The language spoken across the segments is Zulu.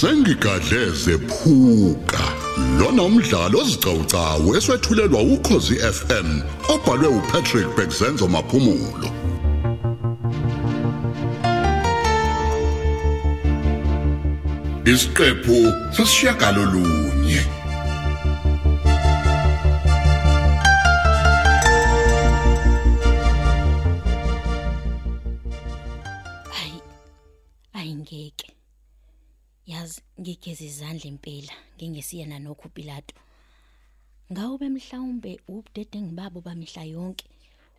sengigadleze phuka lona umdlalo ozicawucawu eswetshulelwa ukhozi FM obhalwe uPatrick Bekzenzo maphumulo. Isiqephu sasishiyagalolunye Hayi ngigeza izandla impela ngingesiyena nokho Pilato. Ngawube mhlawumbe ubudede ngibabo bamihla yonke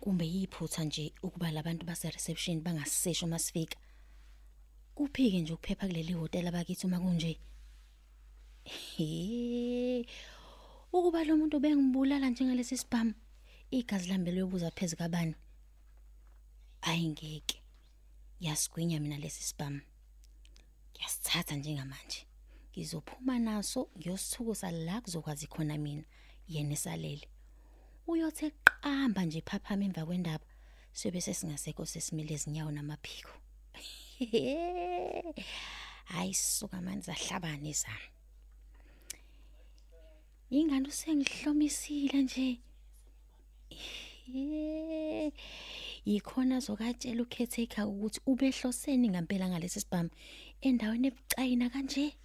kumbe yiphutha nje ukuba labantu base reception bangasisho masifika. Kuphike nje ukuphepha kuleli hotel abakithi uma kunje. Ukuba lo muntu bengibulala njengalesi spam. Igazi lami belobuza phezulu kabani. Ayingeke. Yasigwinya mina lesi spam. Ngiyasithatha njengamanje. Ngizophuma naso ngiyosithukusa la kuzokwazi khona mina yena esalele. Uyothe qamba nje phaphama emva kwendaba. Sibe sesingasekho sesimile izinyawo namaphiko. Hayi suka manje ahlabane izami. Ingane usengihlomisile nje. Yikhona zokatshela ukhetheka ukuthi ubehloseni ngempela ngalesi sibhamu endaweni ebucayina kanje.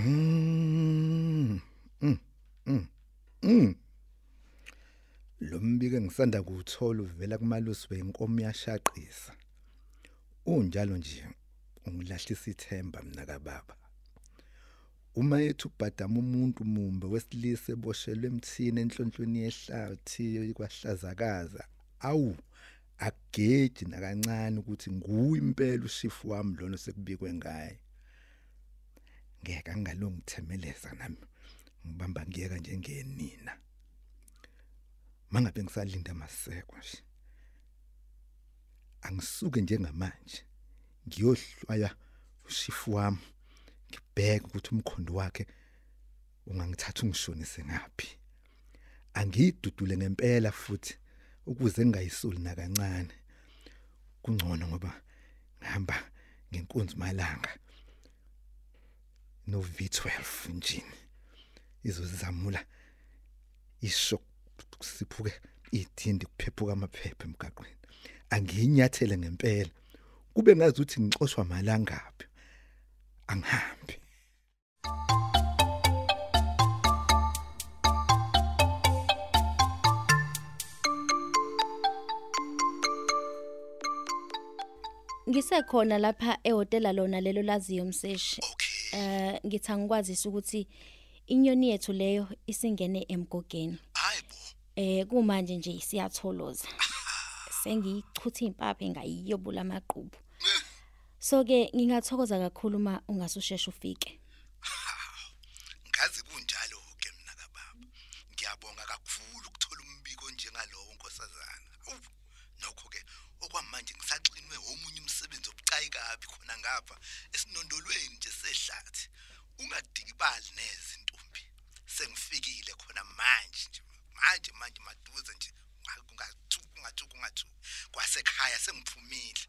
Mm. Mm. Mm. Mm. Lo mbike ngisanda kuthola uvela kumalusi wenkomo yashaqisa. Unjalo nje ungilahlisa ithemba mina kababa. Uma ethu ubhadama umuntu mumbe wesilisa eboshelwe emthini enhlonhlweni yehlathi kwahlazakaza. Awu ageji nakancane ukuthi nguwe impela ushifu wami lona sekubikwe ngaye. ngeke angalongithemeleza nami ngibamba ngiyeka njengenina mangabe ngisalinda maseko nje angisuke njengamanje ngiyohlwaya ushifu wami ngibheke ukuthi umkhondo wakhe ungangithatha ungishonise ngapi angidudule ngempela futhi ukuze ngingayisuli nakancane. Kungcono ngoba ngihamba ngenkunzi malanga. No V12 engine izozizamula isho siphuke idindi kuphephuka amaphepha emgaqweni. Angiyinyathele ngempela. Kube ngazi ukuthi ngixoshwa malangaphi. Angihambi Ngisekhona lapha ehotela lona lelo laziyo umseshi. Okay. Eh ngithi angikwazisa ukuthi inyoni yethu leyo isingene emgogeni. Hayibo. Eh kumanje nje siyatholoza. Sengiyichutha impaphe ngayiyobula amaqhubu. So ke ngingathokoza kakhulu uma ungasusheshe ufike. Ngazi kunjalo ke mina kababa. Ngiyabonga kakhulu ukuthola umbiko njengalowo nkosazana. Awu, Nokho ke okwamanje ngisaxinwe omunye umsebenzi obucayi kabi khona ngapha esinondolweni nje sehlathi. Ungadikibali neze intombi. Sengifikile khona manje nje. Manje manje maduze nje. Kungathuka kungathuka kungathuka. Kwasekhaya sengiphumile.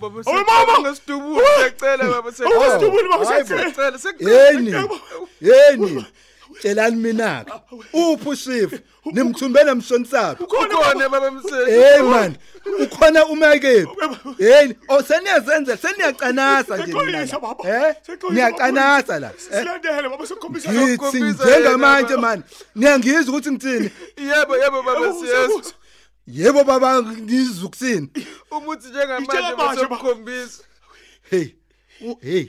Baba mama! ngesidubulo ngiyacela baba Awusidubuli, baba, ngiyacela yeni yeni tshelani mina ke? Uphi ushifu? Nimthumbela mshonisaphi ukhona baba. Mseli hey man ukhona umekephi hey oh seniyazenza seniyacanasa nje eh? Niyacanasa la. Eh, Silandele baba sokhombisa ngithi Ngiyakukhombisa njengamanje man niyangizwa ukuthi ngithini. Yebo yebo baba siyezwa. Yebo baba ngizukusini umuthi njengamanje Ngitshela manje, baba. bosokukhombisa hey u- hey.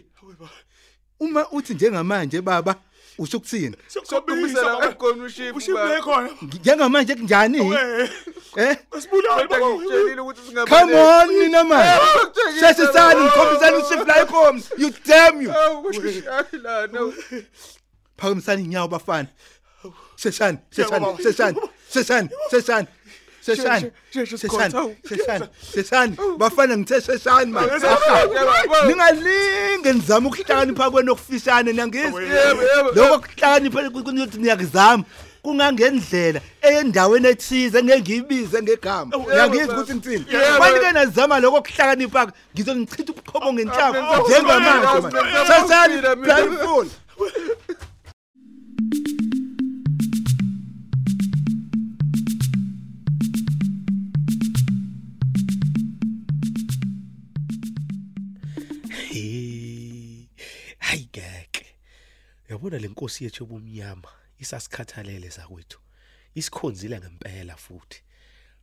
Uma uthi njengamanje baba usho ukuthini sokukhombisa la ekhona ushifu Ushibule khona. njengamanje kunjani? Eh, eh? Asibulale baba. ngitshelile ukuthi singabe come on nina man sheshisani ngikhombisani ushifu la ekhona you damn you. La no phakamisani inyawo bafana. Sheshani sheshani baba. Sheshani sheshani sheshani sesani bafana ngithe sesani manje ningalinge nizama ukuhlakanipha kwenu okufishane nangizwe lokho kuhlakanipha kuthi niyakuzama kungangendlela endaweni ethize ngeke ngiyibize ngegama ngiyakizwa ukuthi ngitsini Yebo. manje ke nazama lokho kuhlakanipha ngizonichitha ubuqhobo ngenhlamba njengamanje manje mina. blindfold Yabona lenkosi yethu obumnyama isasikhathalele sakwethu. Isikhonzile ngempela futhi.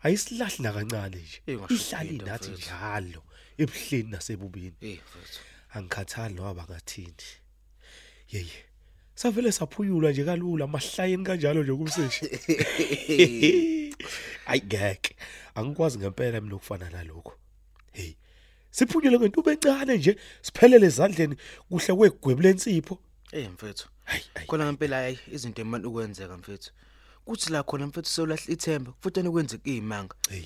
Ayisilahli nakancane nje. Eh, ngasho Ihlali into, nathi mfethu. njalo ebuhleni nasebubini. Eh mfethu. Angikhathali noba ngathini. Yeye. Savele saphunyulwa nje kalula amahlayeni kanjalo nje kumseshi. Ayi ngeke. Angikwazi ngempela mina ukufana nalokho. Hey. Siphunyule ngento encane nje siphelele ezandleni kuhle kwegwebu lensipho. Eh mfethu. Khona ngempela hayi izinto emani ukwenzeka mfethu. Kuthi la khona mfethu sewulahla ithemba futhi anikwenzeka izimanga. Hey.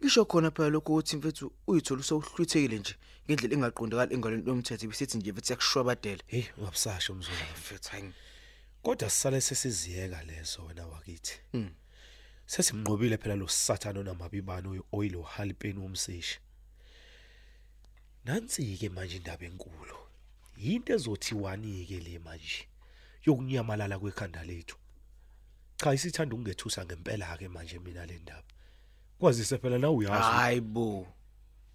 Ngisho khona phela lokho ukuthi mfethu uyithola usowuhlwithekile nje ngendlela engaqondakali engalweni yomthetho bisithi nje mfethu yakushwabadela. Hey, ungabusasho mzulu. Mfethu hayi. Kodwa sisale sesiziyeka lezo wena wakithi. Mm. Sesimnqobile phela lo sathana onamabibano oil ohalipeni womseshi. Nansi ke manje indaba enkulu. Yinto ezothiwani ke le manje yokunyamalala kwekhanda lethu. Cha isithanda ukungethusa ngempela ke manje mina le ndaba. Kwazise phela na uyazi. Hayibo.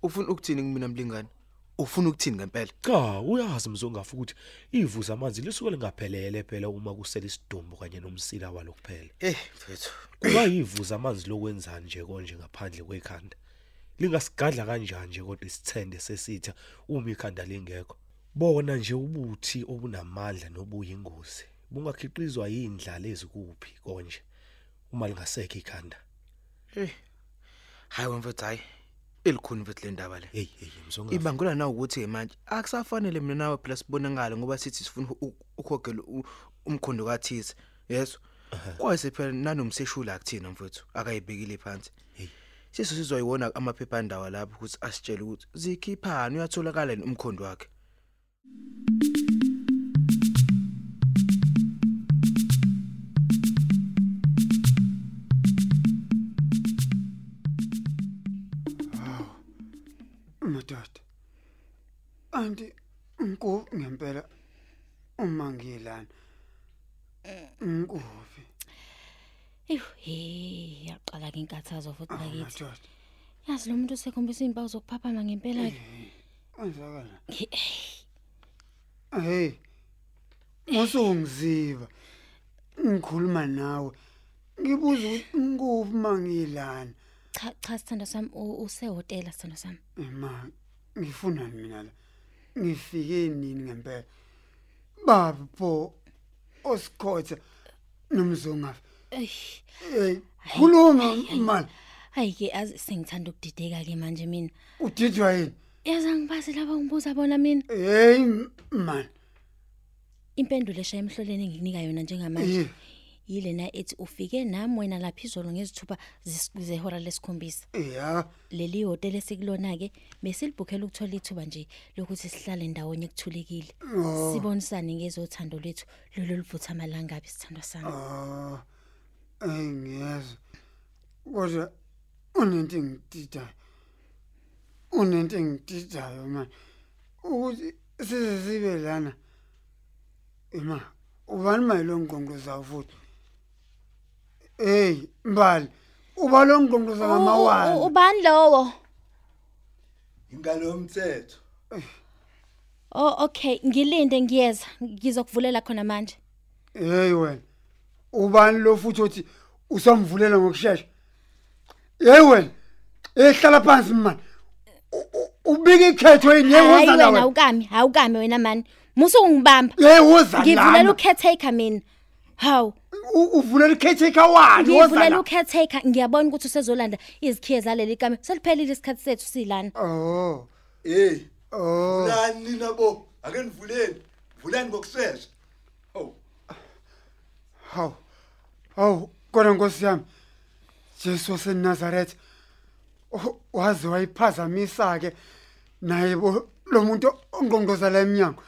Ufuna ukuthini kumina mlingane? Ufuna ukuthini ngempela? Cha uyazi mzongafa ukuthi ivuza amanzi lisuke lingaphelele phela uma kusela isidumbu kanye nomsila walo kuphela. Eh mfethu. Kuba yivuza amanzi lokwenzani nje konje ngaphandle kwekhanda. Lingasigadla kanjani nje kodwa isithende sesitha uma ikhanda lingekho. Bona nje ubuthi obunamandla nobuyingozi. Bungakhiqizwa yindlala ezikuphi konje uma lingasekho ikhanda. Hayi mfethu hayi. Elikhuni mfethu le ndaba le. Hey hey mzongafa. Ibangula na ukuthi manje akusafanele mina nawe phela sibonakala ngoba sithi sifuna ukhogela umkhondo kathize. Yeso. Kwase phela nanomseshula akuthina mfethu akayibekile phansi. Hey. Siso sizoyiwona amaphepha andawa lapho ukuthi asitshele ukuthi zikhiphani uyatholakala umkhondo wakhe. Madoda anti nko ngempela uma ngilana nkofi Eyu, hey, yaqala ke inkathazo futhi bakithi. madoda Yazi lo muntu usekhombisa izimpawu zokuphaphama ngempela. Ke. kwenzakala Ngi- hey Ngosongiziva ngikhuluma nawe. Ngibuza ukuthi nkofi mangilana Cha cha sithando sami u- usehotela sithando sami. ema ngifuna mina la? Ngifike nini ngempela? Baba pho osikhotha nomzongafa Ey, hey khuluma mali hayi. ke azi sengithanda ukudideka ke manje mina. udidwa yini? Yazi angibazi laba ngibuza bona mina. hey man Impendulo eshaya emhloleni engikunika yona njengamanje. Yilena ethi ufike nami wena lapha izolo ngezithupha zis- zehora lesikhombisa. ya Leli hotel esikulona ke besilibhukhela ukuthola ithuba nje lokuthi sihlale ndawonye kuthulekile. Sibonisane ngezothando lethu lolo livutha amalanga aphi sithando sami. ah engiyezwa kodwa unento engidida unento engididayo man ukuthi size sibe lana ema ubani mayilo ngqondo zawo futhi hey mbali uba lo ngqondo U- u- zamawani Ubani lowo? ingalomthetho Oh okay, ngilinde ngiyeza. Ngizokuvulela khona manje. hey wena ubani lo futhi othi usamvulela ngokusheshsha hey wena ehlala phansi man U- u- ubika ikhetho yini Hayi yewoza wena la awukami, awukami wena man. Musu ungibamba. yewoza Ngivulela la ucaretaker mina. Haw, uvulela ikhetho wani woza ngivulela la? ucaretaker ngiyabona ukuthi usezolanda izikhiye zaleli kame. Seliphelile isikhathi sethu silana. oh. Hey. Oh. Vulani nina bo? Ake nivuleni. Vulani ngokusheshsha oh haw haw kodwa nkosi yami. Jesu waseNazaretha o- waze wayiphazamisa ke naye bo lo muntu ongqongqoza la eminyango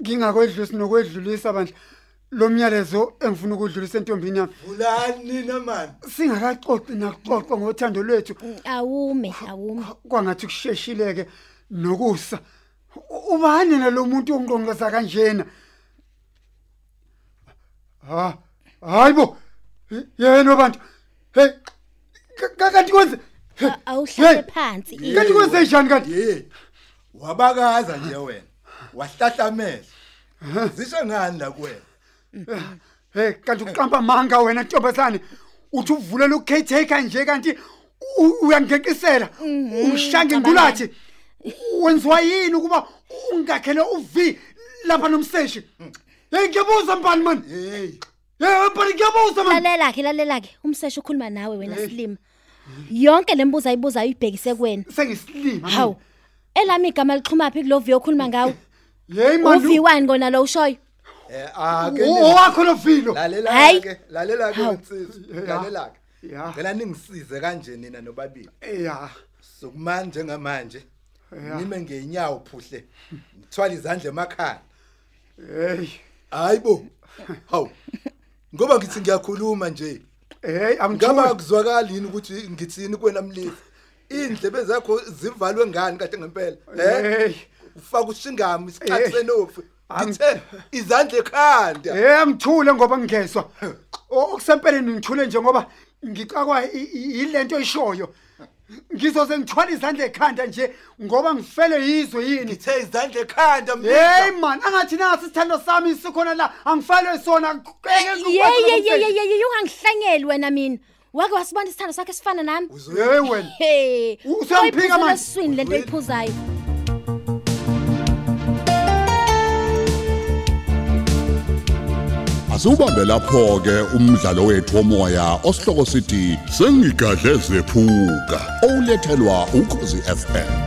ngingakwedlulisi nokwedlulisa bandla. Lo myalezo engifuna ukudlulisa entombini yami Ulani nina man? singakaxoxi nakuxoxo ngothando lwethu awume awume kwangathi kusheshileke nokusa ubani nalo muntu ongqongqoza kanjena ha hayibo yena abantu hey ka- kanti kwenze awuhlale phansi kanti kwenze njani kanti. Wabakaza nje wena. Wahlahlameza. Zisho ngani la kuwena? Hey kanti uqamba manga wena ntombazane uthi uvulela ucaretaker nje kanti u- uyangeqisela ushange ngulathi. wenziwa yini ukuba ungakhele uv lapha nomseshi? Hey ngiyabuza mbani man? Hey. hey mbani ngiyabuza man. Lalela ke lalela ke umseshe ukhuluma nawe wena silima yonke lembuzo ayibuza uyibhekise kuwena sengisilima hawu. Elami igama lixhuma phi kuloviyo okhuluma ngawo? Hey man uv1 ngona lo ushoyo? Eh ake owakho lovilo lalela Hayi. ke lalela ke Hawu. insizwa lalela ke. Ya. ngicela ningisize kanje nina nobabili. Ya. Sokumanje njengamanje nime ngenyawo phuhle ngithwala izandla emakhaya. Hey. Hayibo hawu. Ngoba ngithi ngiyakhuluma nje. Hey ngaba angijaba kuzwakala yini ukuthi ngithini kuwena mlisi? Indlebe zakho zivalwe ngani kade ngempela? Eh? Hey. Ufaka ushingami isikhathi senofu. Ngithe izandla ekhanda. Hey angithule ngoba ngingezwa okusempeleni ngithule nje ngoba ngicakwa i- i- yilento eshoyo ngizoze ngithwala izandla ekhanda nje ngoba ngifele yizwe yini? Ngithe izandla ekhanda hey mlisi man angathi nasi isithando sami sikhona la angifanele sona. Yeyeyeyeye ungangihlanyeli wena mina. Wake wasibona isithando sakhe sifana nami? Hey wena he Usamphika manje? eswini lento oyiphuzayo. Asubambe lapho ke umdlalo wethu womoya osihloko sithi sengigadle zephuka. Olethelwa ukhozi FM